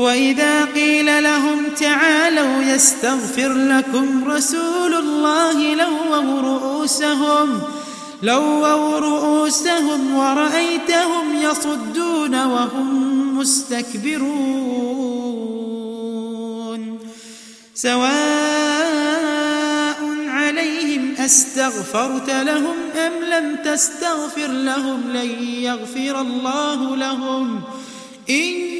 وإذا قيل لهم تعالوا يستغفر لكم رسول الله لووا رؤوسهم لووا رؤوسهم ورأيتهم يصدون وهم مستكبرون. سواء عليهم أستغفرت لهم أم لم تستغفر لهم لن يغفر الله لهم. إن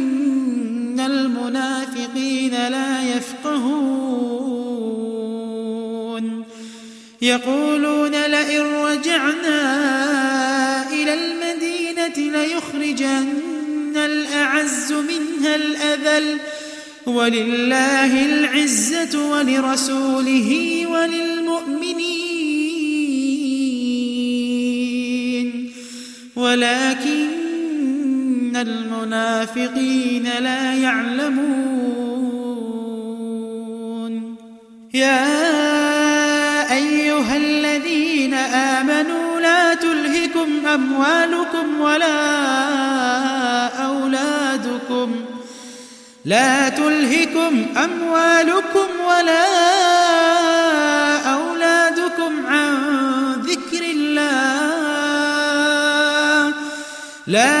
المنافقين لا يفقهون. يقولون لئن رجعنا إلى المدينة ليخرجن الأعز منها الأذل. ولله العزة ولرسوله وللمؤمنين. ولكن المنافقين لا يعلمون. يا أيها الذين آمنوا لا تلهكم أموالكم ولا أولادكم. لا تلهكم أموالكم ولا أولادكم عن ذكر الله. لا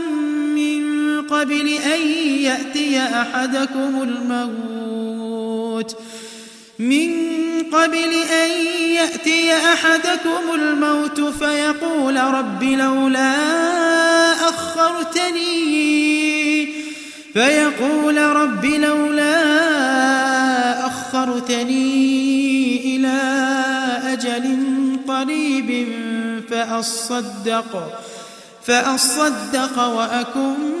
قبل أن يأتي أحدكم الموت. من قبل أن يأتي أحدكم الموت فيقول رب لولا أخرتني. فيقول رب لولا أخرتني إلى أجل قريب فأصدق فأصدق وأكن